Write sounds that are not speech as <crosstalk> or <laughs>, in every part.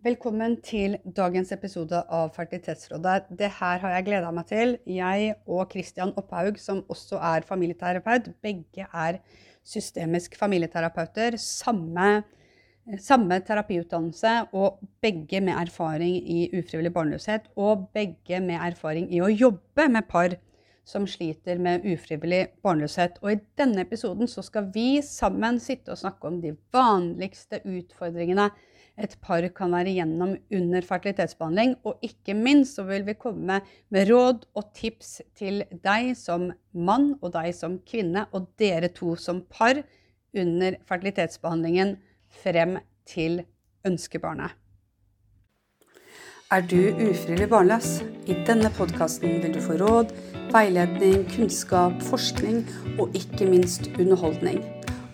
Velkommen til dagens episode av Fertilitetsrådet. Det her har jeg gleda meg til. Jeg og Kristian Opphaug, som også er familieterapeut, begge er systemisk familieterapeuter. Samme, samme terapiutdannelse og begge med erfaring i ufrivillig barnløshet. Og begge med erfaring i å jobbe med par som sliter med ufrivillig barnløshet. Og i denne episoden så skal vi sammen sitte og snakke om de vanligste utfordringene et par kan være igjennom under fertilitetsbehandling. Og ikke minst så vil vi komme med råd og tips til deg som mann og deg som kvinne, og dere to som par under fertilitetsbehandlingen frem til ønskebarnet. Er du ufrivillig barnløs? I denne podkasten vil du få råd, veiledning, kunnskap, forskning og ikke minst underholdning.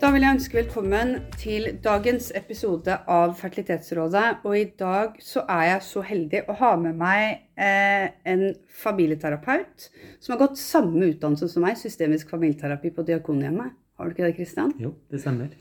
Da vil jeg ønske velkommen til dagens episode av Fertilitetsrådet. Og i dag så er jeg så heldig å ha med meg eh, en familieterapeut som har gått samme utdannelse som meg, systemisk familieterapi på Diakonhjemmet. Har du ikke det, Kristian? Jo, det stemmer.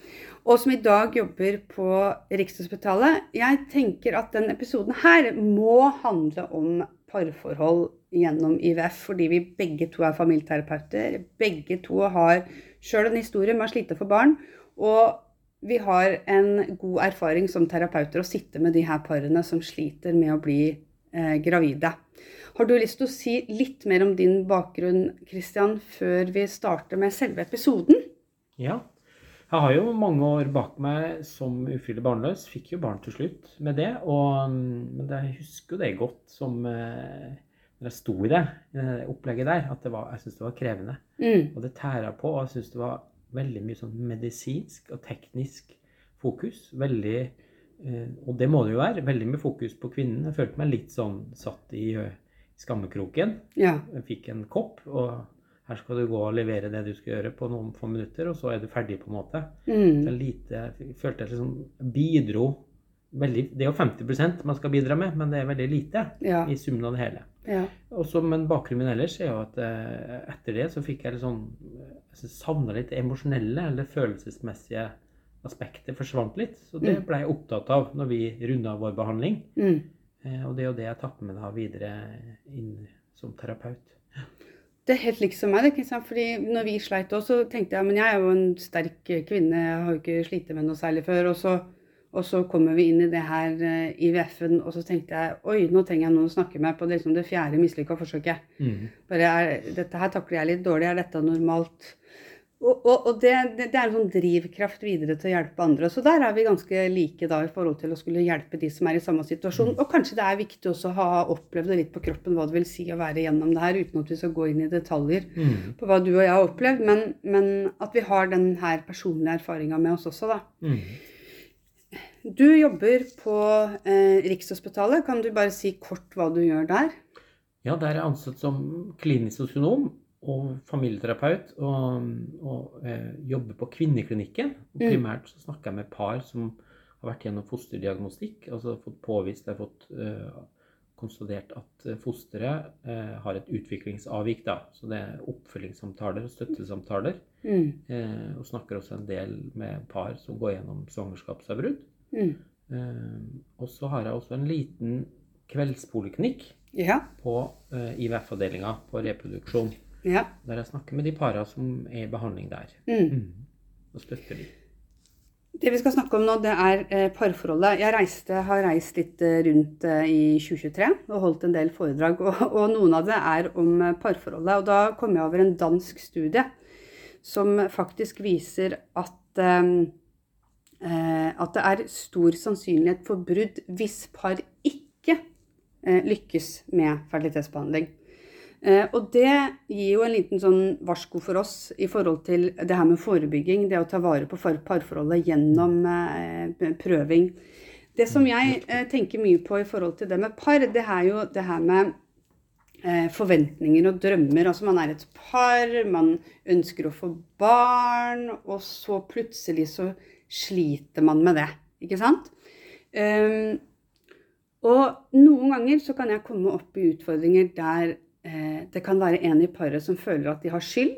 Og som i dag jobber på Rikshospitalet. Jeg tenker at den episoden her må handle om parforhold gjennom IVF, fordi vi begge to er familieterapeuter. Begge to har sjøl en historie med å slite for barn. Og vi har en god erfaring som terapeuter å sitte med de her parene som sliter med å bli eh, gravide. Har du lyst til å si litt mer om din bakgrunn, Christian, før vi starter med selve episoden? Ja. Jeg har jo mange år bak meg som ufrivillig barnløs. Fikk jo barn til slutt med det. Og, men jeg husker jo det godt som eh, når jeg sto i det, i det opplegget der, at det var, jeg syntes det var krevende. Mm. Og det tæra på. Og jeg syntes det var veldig mye sånn medisinsk og teknisk fokus. Veldig eh, Og det må det jo være. Veldig mye fokus på kvinnen. Jeg følte meg litt sånn satt i skammekroken. Ja. Jeg fikk en kopp, og her skal du gå og levere det du skal gjøre på noen få minutter, og så er du ferdig, på en måte. Mm. Så lite, jeg følte jeg liksom bidro veldig Det er jo 50% man skal bidra med, men det er veldig lite ja. i summen av det hele. Ja. Også, men bakgrunnen min ellers er jo at eh, etter det så fikk jeg litt sånn Jeg savna litt emosjonelle eller følelsesmessige aspektet forsvant litt. Så det mm. ble jeg opptatt av når vi runda vår behandling. Mm. Eh, og det er jo det jeg tar med meg videre inn som terapeut. Det er helt liksom meg. det, fordi når vi sleit òg, så tenkte jeg men jeg er jo en sterk kvinne, jeg har jo ikke slitt med noe særlig før. og så og så kommer vi inn i det her uh, IVF-en, og så tenkte jeg oi, nå trenger jeg noen å snakke med på det, liksom det fjerde mislykka forsøket. Mm. Bare er, dette her takler jeg litt dårlig, er dette normalt? Og, og, og det, det, det, er en sånn drivkraft videre til å hjelpe andre. Så der er vi ganske like da i forhold til å skulle hjelpe de som er i samme situasjon. Mm. Og kanskje det er viktig også å ha opplevd det litt på kroppen hva det vil si å være gjennom det her, uten at vi skal gå inn i detaljer mm. på hva du og jeg har opplevd, men, men at vi har den her personlige erfaringa med oss også, da. Mm. Du jobber på eh, Rikshospitalet. Kan du bare si kort hva du gjør der? Ja, der er jeg ansatt som klinisk sosionom og familieterapeut. Og, og eh, jobber på kvinneklinikken. Og mm. primært så snakker jeg med par som har vært gjennom fosterdiagnostikk. Altså fått påvist, har fått eh, konstatert at eh, fosteret eh, har et utviklingsavvik. Da. Så det er oppfølgingssamtaler og støttesamtaler. Mm. Eh, og snakker også en del med par som går gjennom svangerskapsavbrudd. Mm. Uh, og så har jeg også en liten kveldspoliklinikk ja. på uh, eh, IVF-avdelinga på reproduksjon. Ja. Der jeg snakker med de para som er i behandling der. Mm. Mm. Og støtter de. Det vi skal snakke om nå, det er eh, parforholdet. Jeg reiste, har reist litt rundt i 2023 og holdt en del foredrag. <laughs> Og, og, noen av det er om parforholdet. Og da kom jeg over en dansk studie som faktisk viser at Eh, at det er stor sannsynlighet for brudd hvis par ikke eh, lykkes med fertilitetsbehandling. Eh, og det gir jo en liten sånn varsko for oss i forhold til det her med forebygging. Det å ta vare på parforholdet gjennom prøving. Det som jeg eh, tenker mye på i forhold til det med par, det er jo det her med eh, forventninger og drømmer. Altså man er et par, man ønsker å få barn, og så plutselig så sliter man med det. Ikke sant? Um, og noen ganger så kan jeg komme opp i utfordringer der eh, det kan være en i paret som føler at de har skyld.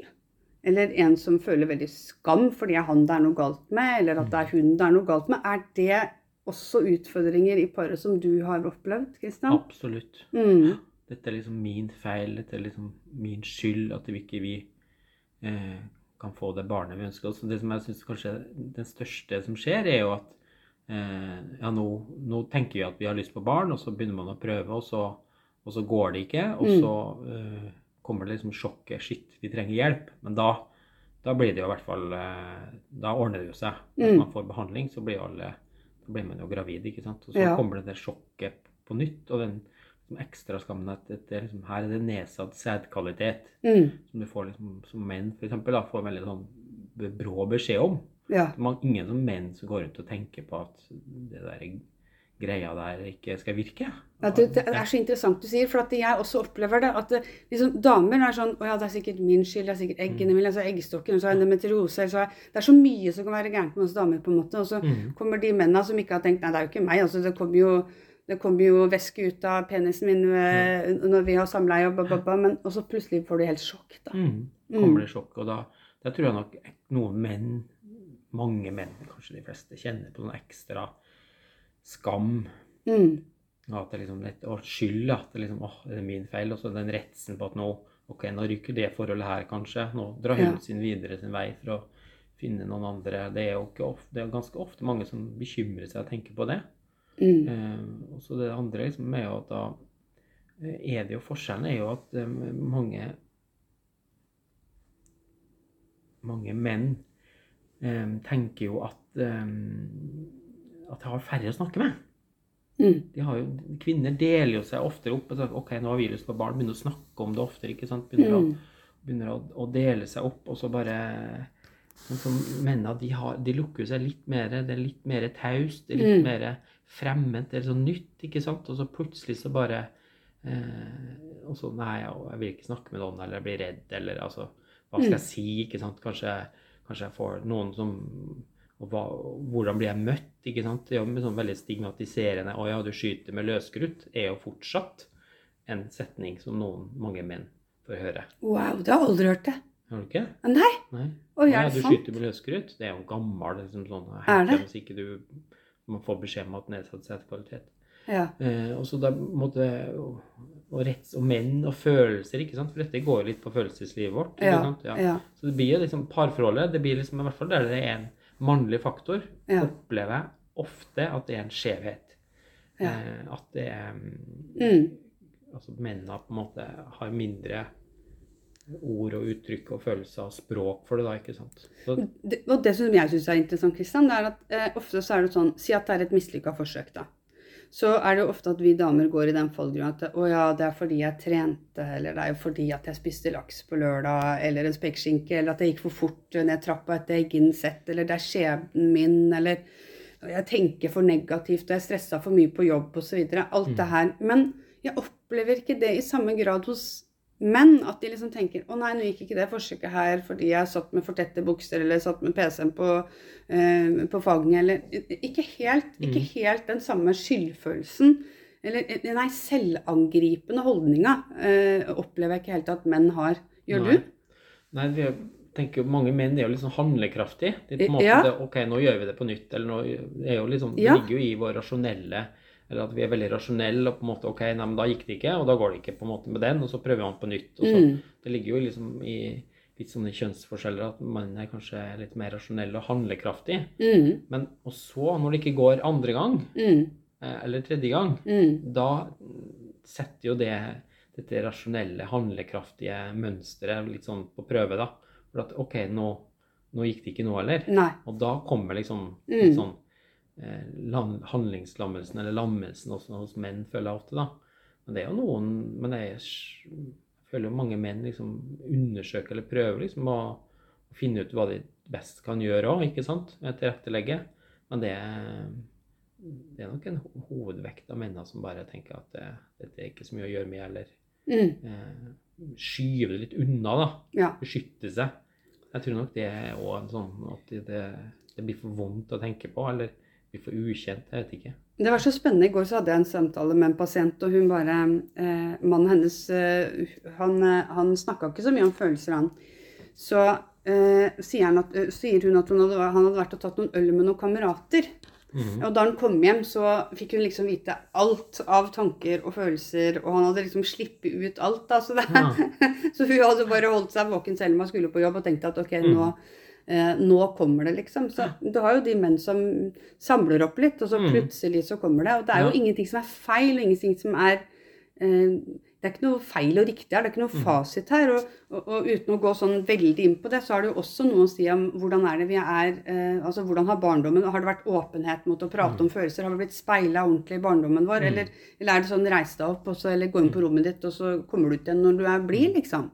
Eller en som føler veldig skam fordi det er han det er noe galt med, eller at det er hun det er noe galt med. Er det også utfordringer i paret som du har opplevd, Kristian? Absolutt. Mm. Dette er liksom min feil, dette er liksom min skyld at vi ikke vi eh, kan få det barnet vi ønsker oss. Det som jeg synes kanskje er den største som skjer, er jo at eh, ja, nå, nå, tenker vi at vi har lyst på barn, og så begynner man å prøve, og så, og så går det ikke. Og så eh, kommer det liksom sjokket Shit, vi trenger hjelp. Men da, da blir det jo i hvert fall eh, Da ordner det jo seg. Hvis Mm. man får behandling, så blir, alle, blir man jo gravid, ikke sant. Og så Ja. kommer det det sjokket på nytt, og den ekstra skammen at det er liksom, her er det nedsatt sædkvalitet. Mm. Som du får liksom, som menn for eksempel, da, får veldig sånn brå beskjed om. Ja. Man, ingen som menn som går rundt og tenker på at det der greia der ikke skal virke. Ja, det, det er så interessant du sier, for at jeg også opplever det. At det, liksom, damer er sånn Å ja, det er sikkert min skyld. Det er sikkert eggene mine. Så er eggstokken, så er endometriose. Så er, det er så mye som kan være gærent med oss damer, på en måte. Og så Mm. kommer de mennene som ikke har tenkt Nei, det er jo ikke meg. Altså, det kommer jo det kommer jo væske ut av penisen min eh, når vi har samleie, og, men, også plutselig får du helt sjokk. da. Mm. Kommer det sjokk, og da, da tror jeg nok noen menn, mange menn, kanskje de fleste, kjenner på noen ekstra skam. Mm. At det liksom og skyld, at det liksom, åh, er min feil? Og så den redselen på at nå, ok, nå ryker det forholdet her kanskje. Nå drar hun Ja. sin videre sin vei for å finne noen andre. Det er jo ofte, det er ganske ofte mange som bekymrer seg og tenker på det. Mm. Eh, og så det andre liksom er jo at da eh, er det jo forskjellen er jo at eh, mange mange menn eh, tenker jo at at de har færre å snakke med. Mm. De har jo, kvinner deler jo seg oftere opp og ok, nå har vi lyst på barn, begynner å snakke om det oftere. ikke sant? Begynner, Mm. å, begynner å, å dele seg opp, og så bare Sånn som mennene, de, har, de lukker seg litt mer, det er litt mer taust, det er litt Mm. mer fremmed, det er sånn nytt, ikke sant? Og så plutselig så bare eh, Og så nei, jeg vil ikke snakke med noen, eller jeg blir redd, eller altså Hva skal Mm. jeg si, ikke sant? Kanskje, kanskje jeg får noen som og hva, hvordan blir jeg møtt? ikke sant? Det er jo sånn veldig stigmatiserende 'Å ja, du skyter med løskrutt', er jo fortsatt en setning som noen, mange menn får høre. Wow, det har jeg aldri hørt det. Har du ikke? Nei? Nei. Oi, ja, er det du sant? skyter med løsskrutt. Det er jo gammel liksom sånn Er det? Hvis ikke du man får beskjed om at nedsatt sædkvalitet. Ja. Eh, og så da måtte og, og retts og menn og følelser, ikke sant? For dette går jo litt på følelseslivet vårt. Ja. sant? Ja. ja. Så det blir jo liksom parforholdet. Det blir liksom i hvert fall der det er en mannlig faktor. Ja. Opplever jeg ofte at det er en skjevhet. Ja. Eh, at det er Mm. Altså mennene på en måte har mindre ord og uttrykk og følelser og språk for det, da, ikke sant. Så, Det, og det som jeg syns er interessant, Kristian, det er at eh, ofte så er det sånn Si at det er et mislykka forsøk, da. Så er det jo ofte at vi damer går i den fallgruva at å ja, det er fordi jeg trente, eller det er jo fordi at jeg spiste laks på lørdag, eller en spekeskinke, eller at jeg gikk for fort ned trappa etter Egginsett, eller det er skjebnen min, eller jeg tenker for negativt, og jeg stressa for mye på jobb, osv. Alt det her. Men jeg opplever ikke det i samme grad hos menn. At de liksom tenker å nei, nå gikk ikke det forsøket her fordi jeg satt med for tette bukser eller satt med PC-en på, eh, på fanget. Eller ikke helt, ikke helt den samme skyldfølelsen. Eller eh, nei, selvangripende holdninga eh, opplever jeg ikke helt at menn har. Gjør Nei. du? nei, vi tenker jo mange menn er jo litt sånn handlekraftige. Er på en måte Ja. det, ok, nå gjør vi det på nytt. Eller nå er jo liksom. Det ligger jo i vår rasjonelle Eller at vi er veldig rasjonelle og på en måte ok, nei, men da gikk det ikke, og da går det ikke på en måte med den, og så prøver man på nytt. og så Mm. Det ligger jo liksom i litt sånne kjønnsforskjeller at man er kanskje litt mer rasjonell og handlekraftig. Mm, Men og så, når det ikke går andre gang, mm, eh, eller tredje gang, mm, da setter jo det dette rasjonelle, handlekraftige mønsteret litt sånn på prøve, da. For at OK, nå, nå gikk det ikke nå heller. Og da kommer liksom Mm. litt sånn handlingslammelsen, eller lammelsen også hos menn, føler jeg ofte, da. Men det er jo noen Men jeg, føler jo mange menn liksom undersøker eller prøver liksom å, å finne ut hva de best kan gjøre òg, ikke sant? Tilrettelegge. Men det det er nok en hovedvekt av mennene som bare tenker at det, dette er ikke så mye å gjøre med, eller Mm. eh, skyver det litt unna, da. Ja. Beskytte seg. Jeg tror nok det er òg sånn at det, det blir for vondt å tenke på, eller blir for ukjent. Jeg vet ikke. Det var så spennende. I går så hadde jeg en samtale med en pasient, og hun bare eh, Mannen hennes eh, Han, eh, han snakka ikke så mye om følelser, han. Så eh, sier, han at, eh, sier hun at hun hadde, han hadde vært og tatt noen øl med noen kamerater. Mhm. Og da han kom hjem, så fikk hun liksom vite alt av tanker og følelser, og han hadde liksom sluppet ut alt, da. Så, det, Ja. <laughs> så hun hadde bare holdt seg våken selv om hun skulle på jobb, og tenkte at ok, Mm. nå, eh, nå kommer det, liksom. Så du har jo de menn som samler opp litt, og så Mm. plutselig så kommer det. Og det er jo Ja. ingenting som er feil, og ingenting som er eh, det er ikke noe feil og riktig her, det er ikke noe Mm. fasit her. Og, og, og uten å gå sånn veldig inn på det, så har det jo også noe å si om hvordan er det vi er eh, Altså hvordan har barndommen Har det vært åpenhet mot å prate om følelser? Har vi blitt speila ordentlig i barndommen vår? Mm. Eller, eller er det sånn reis deg opp, og så, eller gå inn på rommet ditt, og så kommer du ut igjen når du er blid, liksom?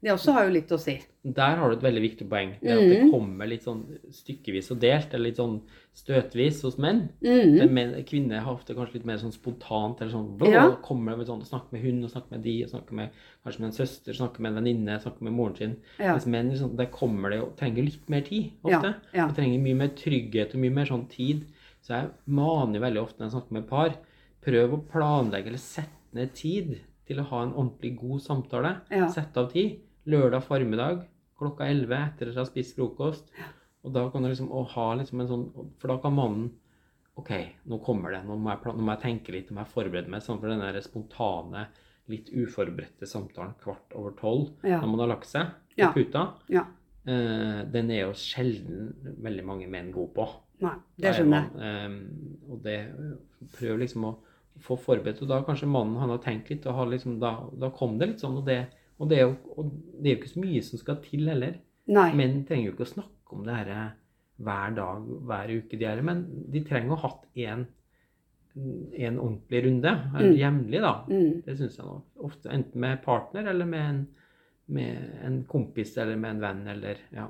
Det også har jo litt å si. Der har du et veldig viktig poeng. Det at det Mhm. kommer litt sånn stykkevis og delt, eller litt sånn støtvis hos menn. Mm. Men, kvinner har ofte kanskje litt mer sånn spontant, eller sånn blå, Ja. kommer med sånn, snakker med hun, og snakker med de, og snakker med kanskje med en søster, snakker med en venninne, snakker med moren sin. Ja. Mens menn liksom, der kommer det jo, trenger litt mer tid, ofte. ja. De trenger mye mer trygghet og mye mer sånn tid. Så jeg maner veldig ofte når jeg snakker med par, prøv å planlegge eller sette ned tid til å ha en ordentlig god samtale. Ja. Sett av tid. Lørdag formiddag klokka 11 etter at jeg har spist frokost. Og da kan du liksom ha liksom en sånn For da kan mannen OK, nå kommer det. Nå må jeg, nå må jeg tenke litt, nå må jeg forberede meg. Sånn for den der spontane, litt uforberedte samtalen kvart over tolv Ja. når man har lagt seg på Ja. puta, ja. eh, den er jo sjelden veldig mange menn gode på. Nei, det er skjønner jeg. eh, og det Prøv liksom å få forberedt. Og da kanskje mannen han har tenkt litt, og liksom, da, da kom det litt sånn. Og det, og, det er jo, og det er jo ikke så mye som skal til heller. Nei. Menn trenger jo ikke å snakke om det her eh, hver dag, hver uke, de her, men de trenger å ha hatt en, en ordentlig runde. eller Mm. Jevnlig, da. Mm. Det syns jeg nå. Ofte enten med partner eller med en, med en kompis eller med en venn eller ja.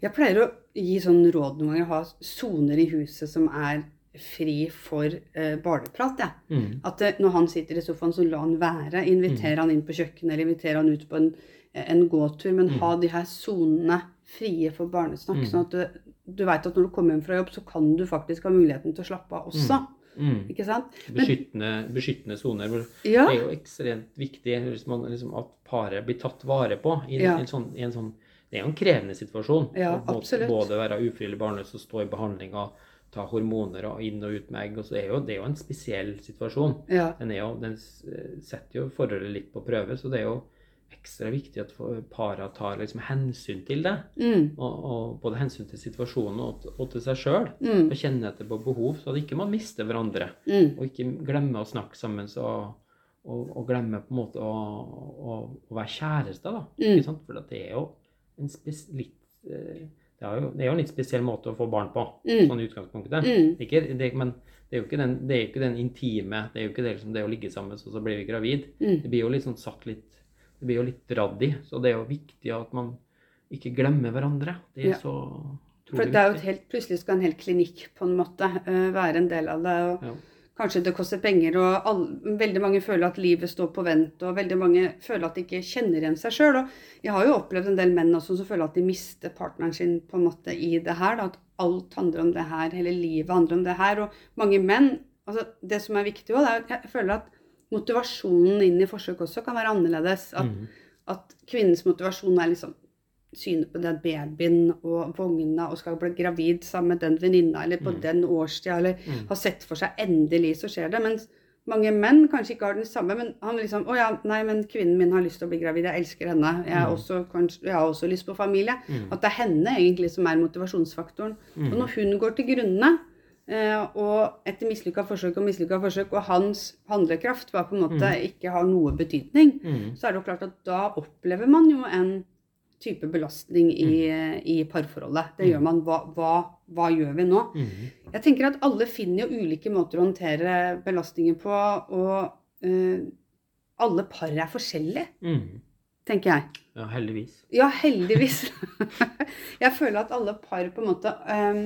Jeg pleier å gi sånn råd noen ganger, ha soner i huset som er fri for eh, barneprat. Ja. Mm. At eh, når han sitter i sofaen, så la han være. Inviter han inn på kjøkkenet, eller inviter han ut på en, en gåtur. Men Mm. ha de her sonene frie for barnesnakk. Mm. Sånn at du, du veit at når du kommer hjem fra jobb, så kan du faktisk ha muligheten til å slappe av også. Mm. Ikke sant? Beskyttende, beskyttende soner. Ja. Er jo ekstremt viktig man, liksom, at paret blir tatt vare på i, Ja. en sånn, i en sånn Det er jo en krevende situasjon. Ja, absolutt. Både være ufrivillig barnløs og stå i behandling og ta hormoner og inn og ut med egg. Og så er jo, det er jo en spesiell situasjon. ja. Den, er jo, den setter jo forholdet litt på prøve, så det er jo ekstra viktig at para tar liksom hensyn til det. Mm. Og, og både hensyn til situasjonen og, og til seg sjøl. Mm. Og kjenne etter på behov, så at ikke man mister hverandre. Mm. Og ikke glemme å snakke sammen så, og, og glemme på en måte å, å, å være kjæreste, da. Mm. For det er jo en spes, litt eh, det er, jo, det er jo en litt spesiell måte å få barn på, Mm. sånn i utgangspunktet. Mm. Ikke, det, men det er jo ikke den, det er ikke den intime Det er jo ikke det, liksom, det å ligge sammen, så, så blir vi gravid. Mm. Det blir jo sånn satt litt Det blir jo litt dradd i. Så det er jo viktig at man ikke glemmer hverandre. Det er Ja. så For det er jo helt, plutselig skal en hel klinikk på en måte eh, være en del av det. og Ja. Kanskje det koster penger, og all, veldig mange føler at livet står på vent. Og veldig mange føler at de ikke kjenner igjen seg sjøl. Jeg har jo opplevd en del menn også som føler at de mister partneren sin på en måte i det her. Da, at alt handler om det her, hele livet handler om det her. Og mange menn altså Det som er viktig òg, er at jeg føler at motivasjonen inn i forsøk også kan være annerledes. At mm. at kvinnens motivasjon er liksom syne på den babyen og vogna og skal bli gravid sammen med den venninna eller på Mm. den årstida eller Mm. har sett for seg endelig så skjer det. Mens mange menn kanskje ikke har den samme, men han liksom Å ja, nei, men kvinnen min har lyst til å bli gravid, jeg elsker henne. Jeg Mm. også, kanskje, jeg har også lyst på familie. Mm. At det er henne egentlig som er motivasjonsfaktoren. Mm. Og når hun går til grunne, eh, og etter mislykka forsøk og mislykka forsøk, og hans handlekraft var på en måte Mm. ikke har noe betydning, så er det jo klart at da opplever man jo en type belastning i, i parforholdet. Det Mm. gjør man. Hva, hva, hva gjør vi nå? Mm. Jeg tenker at alle finner jo ulike måter å håndtere belastningen på, og uh, alle par er forskjellige, Mm. tenker jeg. Ja, heldigvis. Ja, heldigvis. <laughs> jeg føler at alle par på en måte um,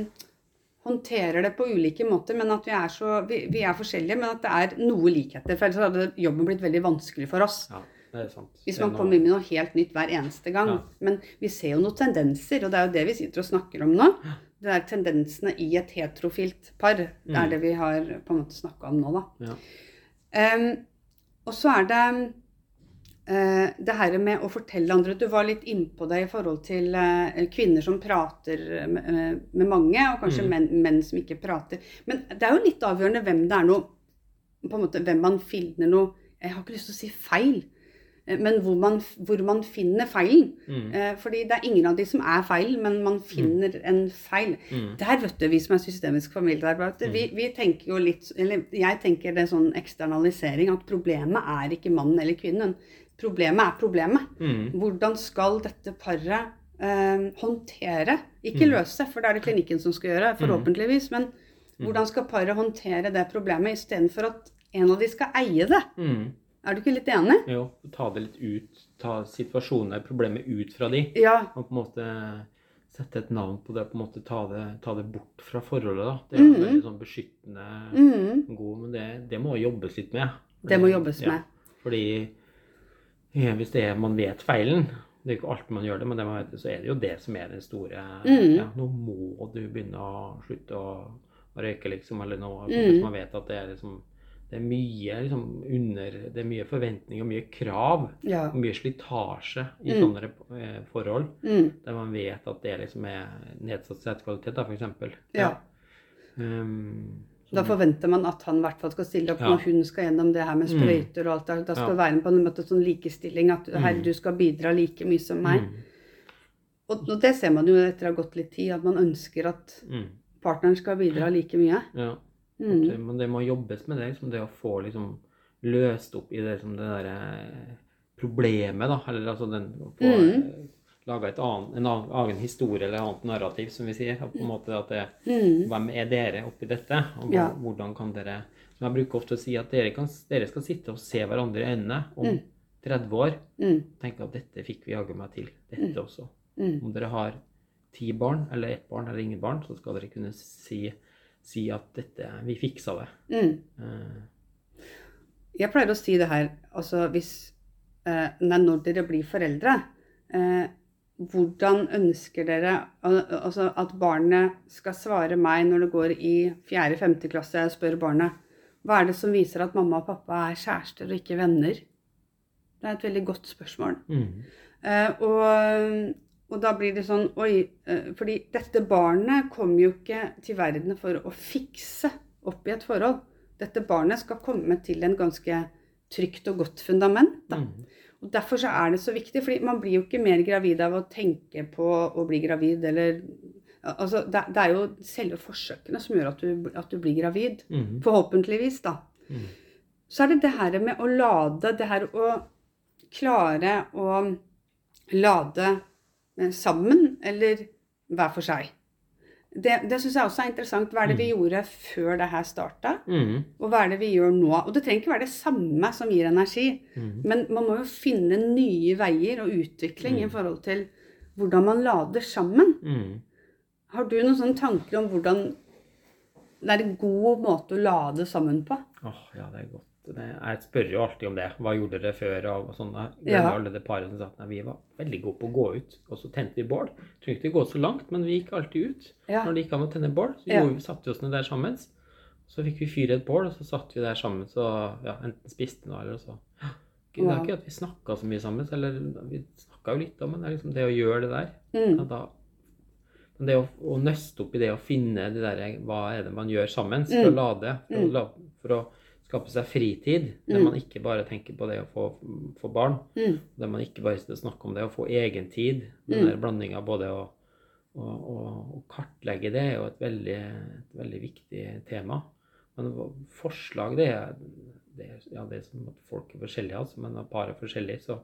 håndterer det på ulike måter, men at vi er, så, vi, vi er forskjellige, men at det er noe likheter. For ellers hadde jobben blitt veldig vanskelig for oss. Ja. Hvis er man kommer inn med noe helt nytt hver eneste gang. Ja. Men vi ser jo noen tendenser, og det er jo det vi sitter og snakker om nå. Det er tendensene i et heterofilt par. Det er Mm. det vi har på en måte snakka om nå, da. Ja. Um, og så er det uh, det her med å fortelle andre. Du var litt innpå det i forhold til uh, kvinner som prater med, eh, med mange, og kanskje Mm. menn, menn som ikke prater. Men det er jo litt avgjørende hvem det er noe på en måte, Hvem man finner noe Jeg har ikke lyst til å si feil, men hvor man, hvor man finner feilen. Mm. Eh, Fordi det er ingen av de som er feil, men man finner en feil. Mm. Der, vet du, vi som er systemisk familiearbeid, vi, vi tenker jo litt Eller jeg tenker det er sånn eksternalisering, at problemet er ikke mannen eller kvinnen. Problemet er problemet. Mm. Hvordan skal dette paret eh, håndtere Ikke Mm. løse, for det er det klinikken som skal gjøre, forhåpentligvis. Men hvordan skal paret håndtere det problemet istedenfor at en av de skal eie det? Er du ikke litt enig? Jo, ta det litt ut. Ta situasjonen, problemet ut fra de. Ja. Og på en måte sette et navn på det, på en måte ta det, ta det bort fra forholdet. da. Det er mm. Veldig sånn beskyttende Mm, god, men det, det må jobbes litt med. det må jobbes Ja, med. Fordi ja, hvis det er, man vet feilen, det er ikke alltid man gjør det, men det man vet, så er det jo det som er den store mm. ja, Nå må du begynne å slutte å, å røyke, liksom, eller noe. Mm. Man vet at det er liksom det er mye liksom under Det er mye forventning og mye krav. Ja. Og mye slitasje i Mm. sånne eh, forhold. Mm, Der man vet at det liksom er nedsatt da, f.eks. ja. Um, Da forventer man at han i hvert fall skal stille opp Ja. når hun skal gjennom det her med Mm. og alt. det. Da skal Ja. være på en måte sånn likestilling. At her, Mm. du skal bidra like mye som meg. Mm, Og, og det ser man jo etter å ha gått litt tid, at man ønsker at mm, partneren skal bidra like mye. ja. Mm. Men det må jobbes med det, liksom det å få liksom løst opp i det, liksom det derre problemet, da. Eller altså den få Mm. laga en annen, historie eller annet narrativ, som vi sier. På en måte at det, Mm. Hvem er dere oppi dette? Og Ja. hvordan kan dere Som jeg bruker ofte å si, at dere, kan, dere skal sitte og se hverandre i øynene om Mm. 30 år. Mm. Tenke at dette fikk vi jaggu meg til. Dette også. Mm. Om dere har ti barn, eller ett barn, eller ingen barn, så skal dere kunne si, si at dette Vi fiksa det. Mm. Uh. Jeg pleier å si det her altså hvis uh, Nei, når dere blir foreldre uh, Hvordan ønsker dere al altså at barnet skal svare meg når det går i 4.-5. klasse? Jeg spør barnet hva er det som viser at mamma og pappa er kjærester og ikke venner? Det er et veldig godt spørsmål. mm, og, og da blir det sånn Oi. Eh, fordi dette barnet kommer jo ikke til verden for å fikse opp i et forhold. Dette barnet skal komme til en ganske trygt og godt fundament. Da. mm, Og Derfor så er det så viktig, fordi man blir jo ikke mer gravid av å tenke på å bli gravid, eller Altså, det, det er jo selve forsøkene som gjør at du, at du blir gravid. mm, Forhåpentligvis, da. mm, Så er det det her med å lade, det her å klare å lade sammen, eller hver for seg. Det, det syns jeg også er interessant. Hva er det vi gjorde før det her starta? mm, Og hva er det vi gjør nå? Og det trenger ikke være det samme som gir energi. mm. Men man må jo finne nye veier og utvikling i forhold til hvordan man lader sammen. mm. Har du noen sånne tanker om hvordan det er en god måte å lade sammen på? Åh, ja, det er godt. Det, jeg spør jo alltid om det. Hva gjorde dere før? Og sånne. Ja. alle de parene som sa at vi var veldig gode på å gå ut. Og så tente vi bål. Trengte ikke gå så langt, men vi gikk alltid ut. Ja. Når det gikk an å tenne bål, så Ja. vi, satte vi oss ned der sammen. Så fikk vi fyre et bål, og så satt vi der sammen. Så ja, enten spiste noe, eller så Gud, Det er ikke at vi snakka så mye sammen, eller vi snakka jo litt om men det er liksom det å gjøre det der. Mm. Da, men det å, å nøste opp i det å finne det der, hva er det man gjør sammen for å Mm. lade, for, å, for å skape seg fritid, der Mm. man ikke bare tenker på det å få, få barn, Mm. der man ikke bare snakker om det å få egen tid, den Mm. der blandinga både å, å, kartlegge det er jo et veldig, et veldig viktig tema. Men forslag, det er, det er, ja, det er som at folk er forskjellige, altså, men når par er forskjellige, så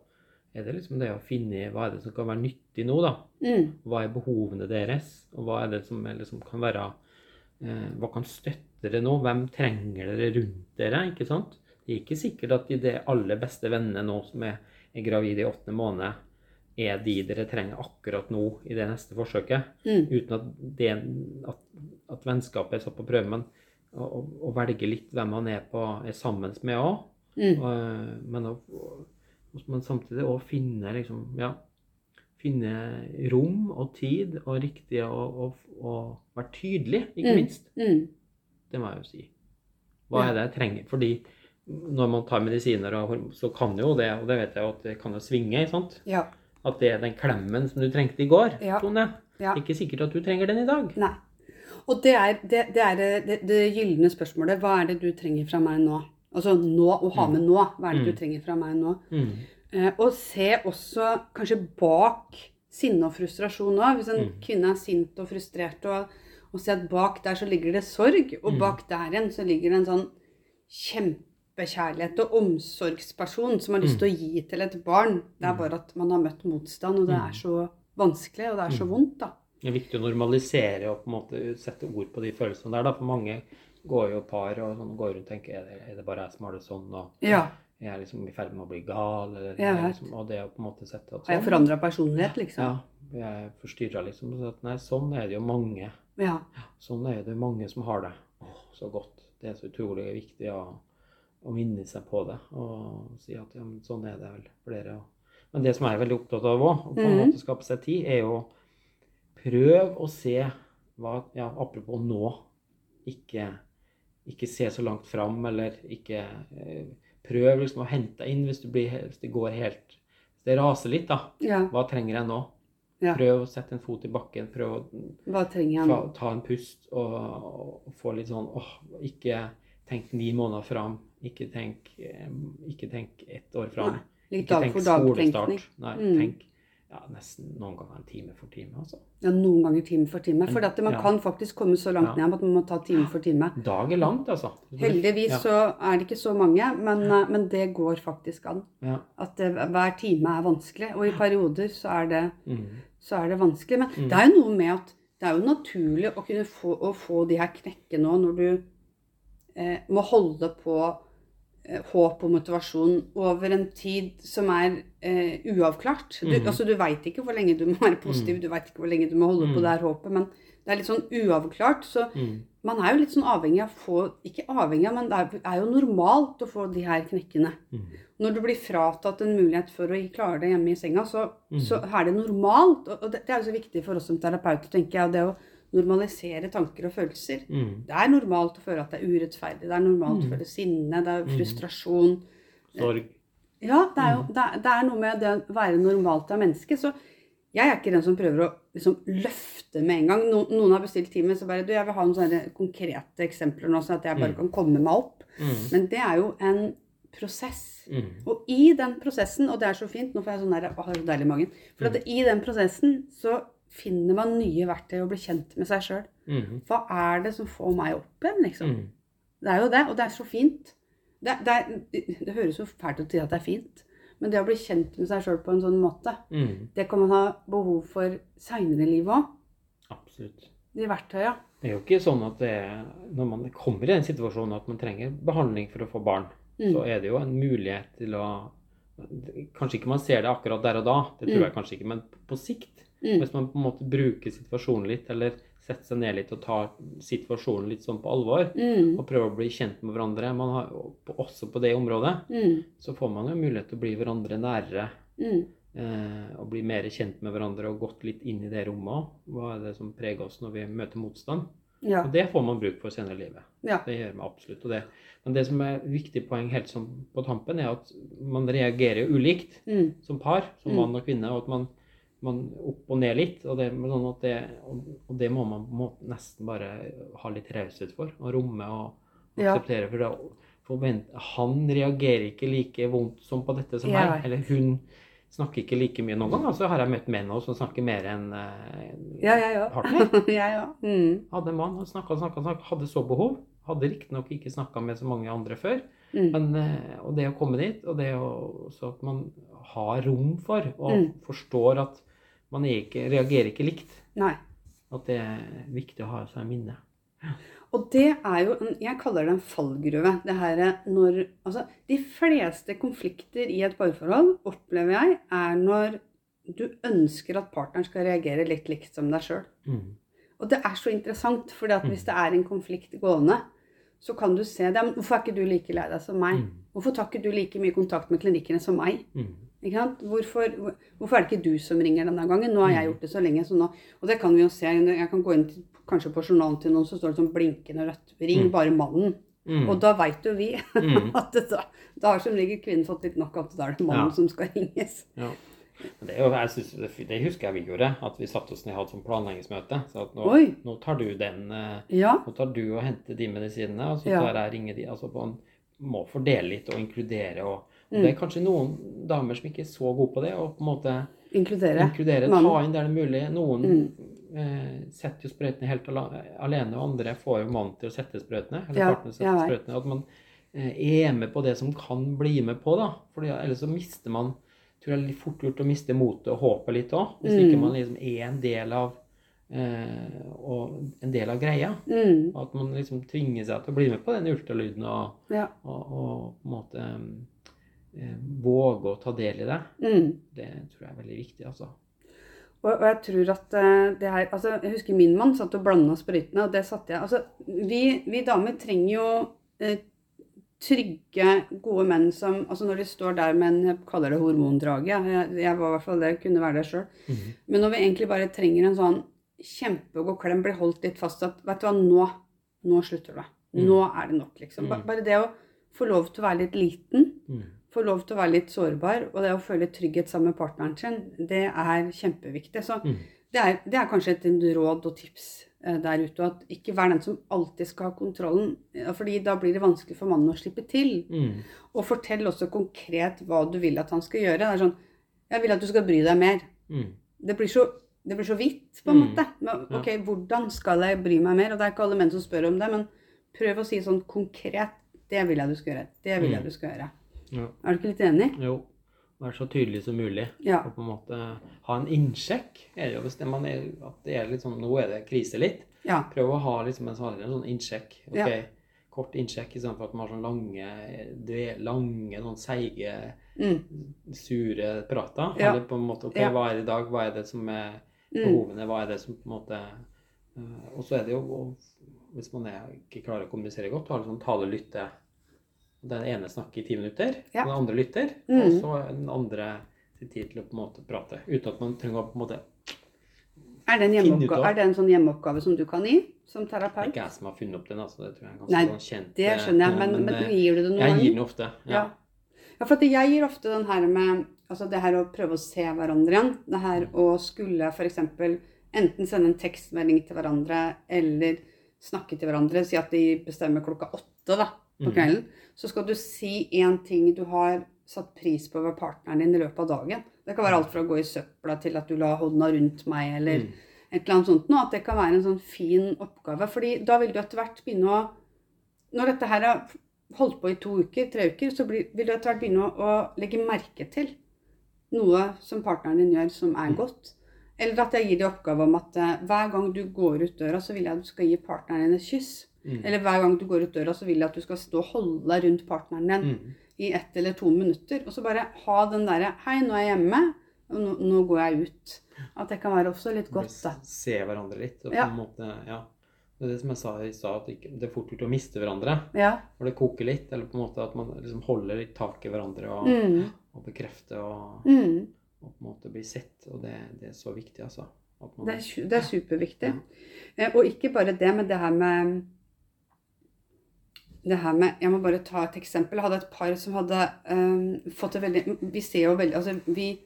er det liksom det å finne hva er det som kan være nyttig nå, da. Mm. Hva er behovene deres, og hva er det som er, liksom, kan være Hva kan støtte dere nå? Hvem trenger dere rundt dere? ikke sant? Det er ikke sikkert at de, de aller beste vennene nå som er, er gravide i åttende måned, er de dere trenger akkurat nå i det neste forsøket. Mm. Uten at, det, at, at vennskapet er satt på prøve. Men å, å, velge litt hvem man er, på, er sammen med òg. Mm. Men, å- men samtidig å finne liksom, ja, finne rom og tid og riktig og, og, og være tydelig, ikke Mm. minst. Mm. Det må jeg jo si. Hva er det jeg trenger? Fordi når man tar medisiner, og så kan jo det, og det vet jeg jo at det kan jo svinge, sant? Ja. At det er den klemmen som du trengte i går, Ja. Tone. Ja. Ikke sikkert at du trenger den i dag. Nei. Og det er det, det, er det, det, det gylne spørsmålet. Hva er det du trenger fra meg nå? Altså nå, å ha med nå. Hva er det Mm. du trenger fra meg nå? Mm. Eh, og se også kanskje bak sinne og frustrasjon òg. Hvis en Mm. kvinne er sint og frustrert, og, og se at bak der så ligger det sorg, og Mm. bak der igjen så ligger det en sånn kjempekjærlighet og omsorgsperson som har lyst til å gi til et barn. Det er Mm. bare at man har møtt motstand, og det Mm. er så vanskelig, og det er så Mm. vondt, da. Det er viktig å normalisere og på en måte sette ord på de følelsene der. Da. For mange går jo par og sånn, går rundt og tenker er det, er det bare jeg som har det sånn? Og Ja. Er liksom i ferd med å bli gal? Eller, ja, liksom, og det å på en måte sette at Har jeg forandra personlighet, liksom? Ja. Jeg er forstyrra, liksom. Så at, nei, sånn er det jo mange. Ja. Sånn er det mange som har det. Åh, så godt. Det er så utrolig viktig å, å minne seg på det og si at ja, men sånn er det vel. Og. Men det som jeg er veldig opptatt av òg, å på en Mhm. måte skape seg tid, er jo prøv å se hva Ja, apropos nå. Ikke, ikke se så langt fram, eller ikke eh, Prøv liksom å hente deg inn hvis, du blir, hvis det går helt Hvis det raser litt, da. ja. Hva trenger jeg nå? Ja. Prøv å sette en fot i bakken. Prøv å Hva jeg nå? ta, ta en pust og, og få litt sånn åh, Ikke tenk ni måneder fram. Ikke tenk, eh, ikke tenk ett år fram. Nei, Litt Ikke dag tenk skolestart. Nei, Mm. tenk ja, nesten noen ganger en time for time. altså. Ja, noen ganger time for time. For at man Ja. kan faktisk komme så langt ned at man må ta time for time. Dag er langt, altså. Heldigvis Ja. så er det ikke så mange, men, eh, men det går faktisk an. Ja. At det, hver time er vanskelig. Og i perioder så er det, Mm. så er det vanskelig. Men Mm. det er jo noe med at det er jo naturlig å kunne få, å få de her knekkene nå når du eh, må holde på eh, håp og motivasjon over en tid som er eh, uavklart. Du, Mm. altså, du veit ikke hvor lenge du må være positiv, Mm. du veit ikke hvor lenge du må holde på Mm. det her håpet, men det er litt sånn uavklart. Så Mm. man er jo litt sånn avhengig av å få Ikke avhengig av, men det er, er jo normalt å få de her knekkene. Mm. Når du blir fratatt en mulighet for å klare det hjemme i senga, så, Mm. så er det normalt. Og og det, det er jo så viktig for oss som terapeuter, tenker jeg, det å normalisere tanker og følelser. Mm. Det er normalt å føle at det er urettferdig. Det er normalt å Mm. føle sinne, det er Mm. frustrasjon. Sorg. Ja, det er jo Mm. det det er noe med det å være normalt av mennesket. Så jeg er ikke den som prøver å liksom løfte med en gang. No, noen har bestilt time, så bare du, jeg vil ha noen sånne konkrete eksempler nå, sånn at jeg bare Mm. kan komme meg opp. Mm. Men det er jo en prosess. Mm. Og i den prosessen, og det er så fint, nå får jeg sånn der, å, så deilig i magen, for at i den prosessen så finner man nye verktøy og blir kjent med seg sjøl. Mm. Hva er det som får meg opp igjen, liksom? Mm. Det er jo det, og det er så fint. Det, det, er, det høres jo fælt ut å si at det er fint, men det å bli kjent med seg sjøl på en sånn måte, Mm. det kan man ha behov for seinere i livet òg. Absolutt. De verktøya. Det er jo ikke sånn at det er, når man kommer i den situasjonen at man trenger behandling for å få barn, Mm. så er det jo en mulighet til å Kanskje ikke man ser det akkurat der og da, det tror Mm. jeg kanskje ikke, men på sikt. Mm. Hvis man på en måte bruker situasjonen litt, eller setter seg ned litt og tar situasjonen litt sånn på alvor, Mm. og prøver å bli kjent med hverandre, man har, også på det området, Mm. så får man jo mulighet til å bli hverandre nærere. Mm. Eh, og bli mer kjent med hverandre og gått litt inn i det rommet òg. Hva er det som preger oss når vi møter motstand? Ja. Og det får man bruk for senere i livet. Ja. Det gjør man absolutt. Og det. Men det som er viktig poeng helt som på tampen, er at man reagerer ulikt Mm. som par, som Mm. mann og kvinne, og at man, man opp og ned litt. Og det, sånn det, og, og det må man må nesten bare ha litt raushet for, og romme og Ja. akseptere. For da forvent, han reagerer ikke like vondt som på dette som Ja. meg. Eller hun snakker ikke like mye. Noen ganger så har jeg møtt menn også som snakker mer enn eh, Ja, ja, partner. <laughs> Mm. Hadde en mann, snakka, og snakka, hadde så behov. Hadde riktignok ikke snakka med så mange andre før. Mm. Men, eh, og det å komme dit, og det å, så at man har rom for, og Mm. forstår at man ikke, reagerer ikke likt. Nei. At det er viktig å ha seg minne. Og det er jo en, Jeg kaller det en fallgruve. Det her når Altså, de fleste konflikter i et parforhold, opplever jeg, er når du ønsker at partneren skal reagere litt likt som deg sjøl. Mm. Og det er så interessant, for Mm. hvis det er en konflikt gående, så kan du se det. Men hvorfor er ikke du like lei deg som meg? Mm. Hvorfor tar ikke du like mye kontakt med klinikkene som meg? Mm. Ikke? Hvorfor, hvorfor er det ikke du som ringer denne gangen? Nå har jeg Mm. gjort det så lenge. Så nå, og det kan vi jo se. Jeg kan gå inn til, kanskje på journalen til noen, så står det sånn blinkende rødt. Ring Mm. bare mannen. Mm. Og da veit jo vi <laughs> Mm. at det, da, da har som regel kvinnen fått litt nok at da er det mannen Ja. som skal ringes. Ja. Det, jo, synes, det, husker jeg vi gjorde, at vi satte oss ned og hadde sånn planleggingsmøte. Så nå, nå tar du den eh, Ja. Nå tar du og henter de medisinene, og så tar jeg ringe de. Altså man må fordele litt og inkludere. Og Mm. det er kanskje noen damer som ikke er så gode på det. Og på en måte Inkludere. inkludere, ta inn der det er mulig. Noen Mm. eh, setter jo sprøytene helt alene, og andre får jo mannen til å sette sprøytene. Eller Ja, partner til å sette vet. sprøytene. At man eh, er med på det som kan bli med på, da. Fordi ellers så mister man tror jeg det er fort gjort å miste motet og håpet litt òg. Hvis Mm. ikke man liksom er en del av eh, og en del av greia. Mm. At man liksom tvinger seg til å bli med på den ultralyden og, Ja. og, og på en måte eh, våge å ta del i det. Mm. Det tror jeg er veldig viktig, altså. Og, og jeg tror at eh, det her altså Jeg husker min mann satt og blanda sprøytene, og det satte jeg Altså, vi, vi damer trenger jo eh, trygge, gode menn som Altså når de står der med en Jeg kaller det hormondrage. Jeg, jeg var i hvert fall det, kunne være det sjøl. Men når vi egentlig bare trenger en sånn kjempegod klem, blir holdt litt fast at Vet du hva, nå, nå slutter det. Mm. Nå er det nok, liksom. Ba- Mm. Bare det å få lov til å være litt liten, Mm. Få lov til å være litt sårbar, og det å føle trygghet sammen med partneren sin, det er kjempeviktig. Så Mm. det er, det er kanskje et råd og tips eh, der ute, at ikke vær den som alltid skal ha kontrollen, eh, fordi da blir det vanskelig for mannen å slippe til. Mm. Og fortell også konkret hva du vil at han skal gjøre. Det er sånn, jeg vil at du skal bry deg mer. Mm. Det blir så, det blir så vidt, på en Mm. måte. Men, ok, hvordan skal jeg bry meg mer? Og det er ikke alle menn som spør om det, men prøv å si sånn konkret, det vil jeg du skal gjøre, det vil jeg Mm. du skal gjøre. Ja. Er du ikke litt enig? Jo. Være så tydelig som mulig. Ja. Og på en måte ha en innsjekk. Er det jo hvis det, man er, at det er litt sånn, Nå er det krise litt. Ja. Prøv å ha liksom en sånn, en sånn innsjekk. ok, Ja. Kort innsjekk istedenfor at man har sånn lange, lange sånn seige, Mm. sure prater. Ja. Eller på en måte ok, hva er det i dag? Hva er det som er Mm. behovene? Hva er det som på en måte eh, Og så er det jo Hvis man er, ikke klarer å kommunisere godt, ha litt sånn tale-lytte. Den ene snakker i ti minutter, Ja. den andre lytter, Mm. og så den andre til tid til å på en måte prate. Uten at man trenger å på en måte Er, det er det en sånn hjemmeoppgave som du kan gi som terapeut? Det er ikke jeg som har funnet opp den, altså. Det tror jeg er ganske Nei, sånn kjent Det eh, skjønner jeg, men, men, men, men gir du det noen Jeg gir den ofte. Ja. Ja. Ja, for jeg gir ofte den her med altså det her å prøve å se hverandre igjen. Det her å skulle f.eks. enten sende en tekstmelding til hverandre eller snakke til hverandre. Si at de bestemmer klokka åtte da, på Mhm. kvelden. Så skal du si én ting du har satt pris på ved partneren din i løpet av dagen. Det kan være alt fra å gå i søpla til at du la hånda rundt meg, eller Mm. et eller annet sånt. noe. at det kan være en sånn fin oppgave. fordi da vil du etter hvert begynne å Når dette her har holdt på i to uker, tre uker, så vil du etter hvert begynne å, legge merke til noe som partneren din gjør som er godt. Eller at jeg gir deg oppgave om at eh, hver gang du går ut døra, så vil jeg at du skal gi partneren din et kyss. Mm. Eller hver gang du går ut døra, så vil jeg at du skal stå og holde deg rundt partneren din Mm. i ett eller to minutter. Og så bare ha den derre Hei, nå er jeg hjemme, og nå, nå går jeg ut. At det kan være også litt godt, da. Se hverandre litt. Og på Ja. en måte, ja. Det er det som jeg sa i stad, at det er fort gjort å miste hverandre. Ja. Når det koker litt, eller på en måte at man liksom holder litt tak i hverandre og, Mm. og bekrefter og, Mm. og på en måte blir sett. Og det, det er så viktig, altså. Man, Det er, det er superviktig. Ja. Eh, og ikke bare det, men det her med det her med, Jeg må bare ta et eksempel. Jeg hadde et par som hadde um, fått det veldig Vi ser jo veldig altså vi,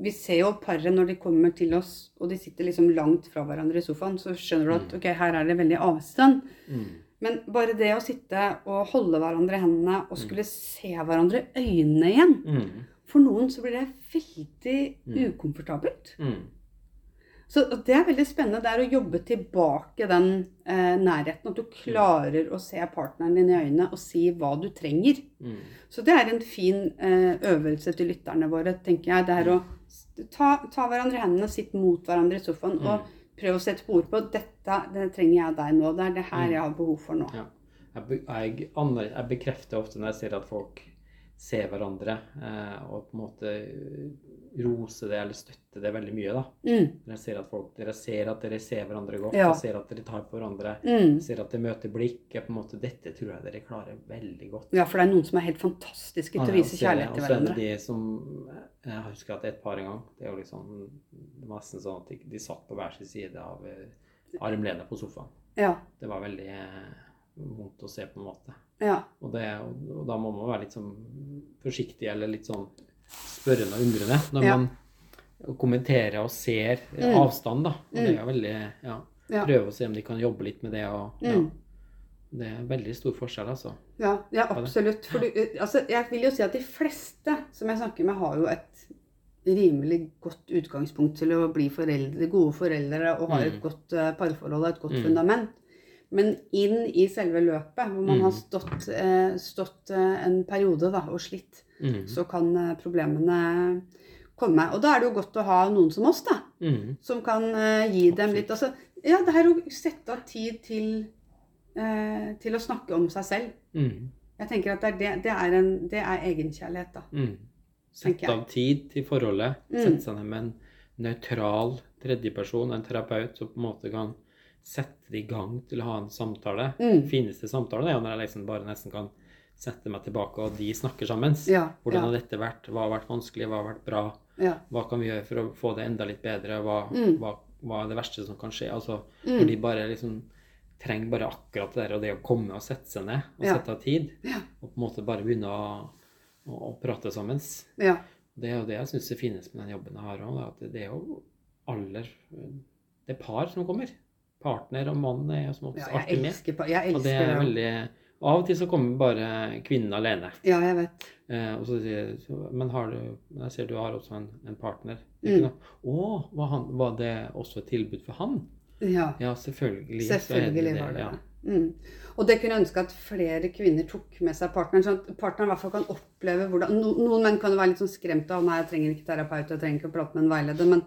vi ser jo paret når de kommer til oss, og de sitter liksom langt fra hverandre i sofaen, så skjønner du at Mm. ok, her er det veldig avstand. mm. Men bare det å sitte og holde hverandre i hendene og Mm. skulle se hverandre i øynene igjen Mm. For noen så blir det veldig Mm. ukomfortabelt. Mm. Så det er veldig spennende. Det er å jobbe tilbake den eh, nærheten. At du klarer å se partneren din i øynene og si hva du trenger. Mm. Så det er en fin eh, øvelse til lytterne våre, tenker jeg. Det er å ta, ta hverandre i hendene, sitte mot hverandre i sofaen Mm. og prøve å sette på ord på dette det trenger jeg deg nå. Det er det her Mm. jeg har behov for nå. Ja. Jeg, jeg, jeg bekrefter ofte når jeg ser at folk se hverandre eh, og på en måte rose det eller støtte det veldig mye. da. Mm. Dere ser at, folk, dere ser at dere ser hverandre godt, Ja. dere ser at dere tar på hverandre. Mm. Ser at dere møter blikk. på en måte, Dette tror jeg dere klarer veldig godt. Ja, for det er noen som er helt fantastiske til å vise kjærlighet til Og så er det de som Jeg husker at et par en gang Det er jo liksom det var nesten sånn at de, de satt på hver sin side av eh, armlenet på sofaen. Ja, Det var veldig eh, vondt å se, på en måte. Ja, Og, det, og da må man være litt sånn forsiktig eller litt sånn spørrende og undrende når Ja. man kommenterer og ser eh, Mm. avstand, da. Og det er veldig Ja. Ja. Prøve å se om de kan jobbe litt med det. og ja. Mm. Det er veldig stor forskjell, altså. ja, ja absolutt. For du, altså, jeg vil jo si at de fleste som jeg snakker med, har jo et rimelig godt utgangspunkt til å bli foreldre, gode foreldre og har et Mm. godt eh, parforhold og et godt Mm. fundament. Men inn i selve løpet, hvor man Mm. har stått, eh, stått eh, en periode da, og slitt, Mm. så kan eh, problemene komme. Og da er det jo godt å ha noen som oss, da. Mm. Som kan gi dem litt altså, Ja, det er å sette av tid til, til å snakke om seg selv. Mm. Jeg tenker at det er, det, det er, en, det er egenkjærlighet, da. Mm. Sette av tid til forholdet. Mm. Sette seg ned med en nøytral tredjeperson, en terapeut, som på en måte kan sette det i gang til å ha en samtale. Mm. Fineste samtale det er jo når jeg liksom bare nesten kan sette meg tilbake, og de snakker sammen. Ja, Hvordan ja, har dette vært? Hva har vært vanskelig? Hva har vært bra? ja. Hva kan vi gjøre for å få det enda litt bedre? Hva, Mm. hva, hva er det verste som kan skje? Altså, Mm. Hvor de bare liksom trenger bare akkurat det der, og det å komme og sette seg ned og sette av tid, og på en måte bare begynne å, å, å prate sammen. ja. Det er jo det jeg syns det finnes med den jobben jeg har òg, at det er jo aller Det er par som kommer. Partner og mann er som oftest ja, alltid med. elsker, jeg Og det er det. veldig Av og til så kommer bare kvinnen alene. Ja, jeg vet. Eh, og så sier Men har du Jeg ser du har også en, en partner. Mm. Å, var, han, var det også et tilbud for han? Ja, Ja, selvfølgelig. selvfølgelig var det ja. det. Mm. Og det kunne jeg ønske at flere kvinner tok med seg partneren, sånn at partneren i hvert fall kan oppleve hvordan no, Noen menn kan jo være litt sånn skremt av nei, jeg trenger ikke terapeut, jeg trenger ikke å prate med en veileder. Men,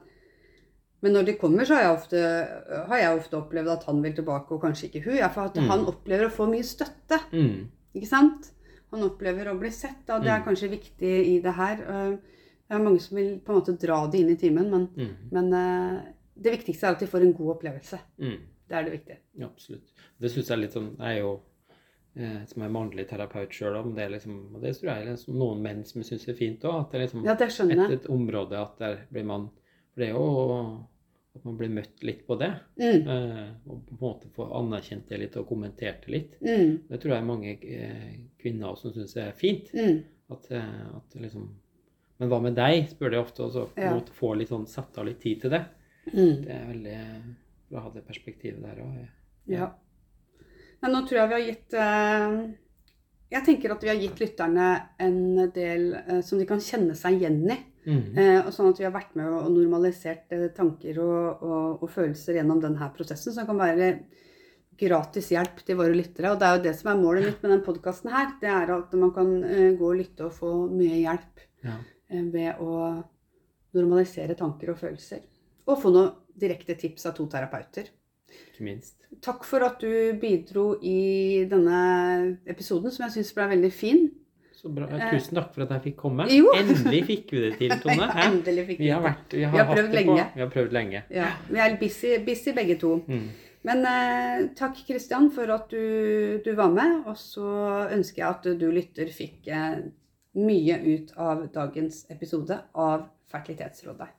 men når de kommer, så har jeg, ofte, har jeg ofte opplevd at han vil tilbake, og kanskje ikke hun. Ja, for at Mm. han opplever å få mye støtte. Mm. Ikke sant? Han opplever å bli sett, og det er Mm. kanskje viktig i det her. Eh, Det er mange som vil på en måte dra det inn i timen, men, Mm. men eh, det viktigste er at de får en god opplevelse. Mm. Det er det viktige. Ja, absolutt. Det syns jeg er litt sånn Jeg er jo eh, som er mannlig terapeut sjøl, og det er liksom, og det tror jeg er liksom noen menn som syns er fint òg. At det er liksom Ja, det et, et område at der blir man For det er jo at man blir møtt litt på det. Mm, Eh, og på en måte få anerkjent det litt og kommentert det litt. mm, Det tror jeg mange eh, kvinner også syns er fint. mm. At, eh, at liksom Men hva med deg, spør de ofte, og så Ja. få litt sånn satt av litt tid til det. Mm. Det er veldig bra å ha det perspektivet der òg. Ja. Men nå tror jeg vi har gitt Jeg tenker at vi har gitt lytterne en del som de kan kjenne seg igjen i. Mm. Eh, og sånn at vi har vært med og normalisert eh, tanker og, og, og følelser gjennom denne prosessen, som kan være gratis hjelp til våre lyttere. Og det er jo det som er målet mitt med denne podkasten her. Det er at man kan eh, gå og lytte og få mye hjelp Ja. ved å normalisere tanker og følelser. Og få noen direkte tips av to terapeuter. Ikke minst. Takk for at du bidro i denne episoden, som jeg syns ble veldig fin. Så bra. Eh, Tusen takk for at jeg fikk komme. jo. <laughs> Endelig fikk vi det til, Tone. Endelig fikk Vi har, vært, vi har, Vi har prøvd lenge. Vi har prøvd lenge. Ja, vi er busy, busy begge to. Mm. Men eh, takk, Kristian, for at du, du var med. Og så ønsker jeg at du lytter fikk eh, mye ut av dagens episode av Fertilitetsrådet.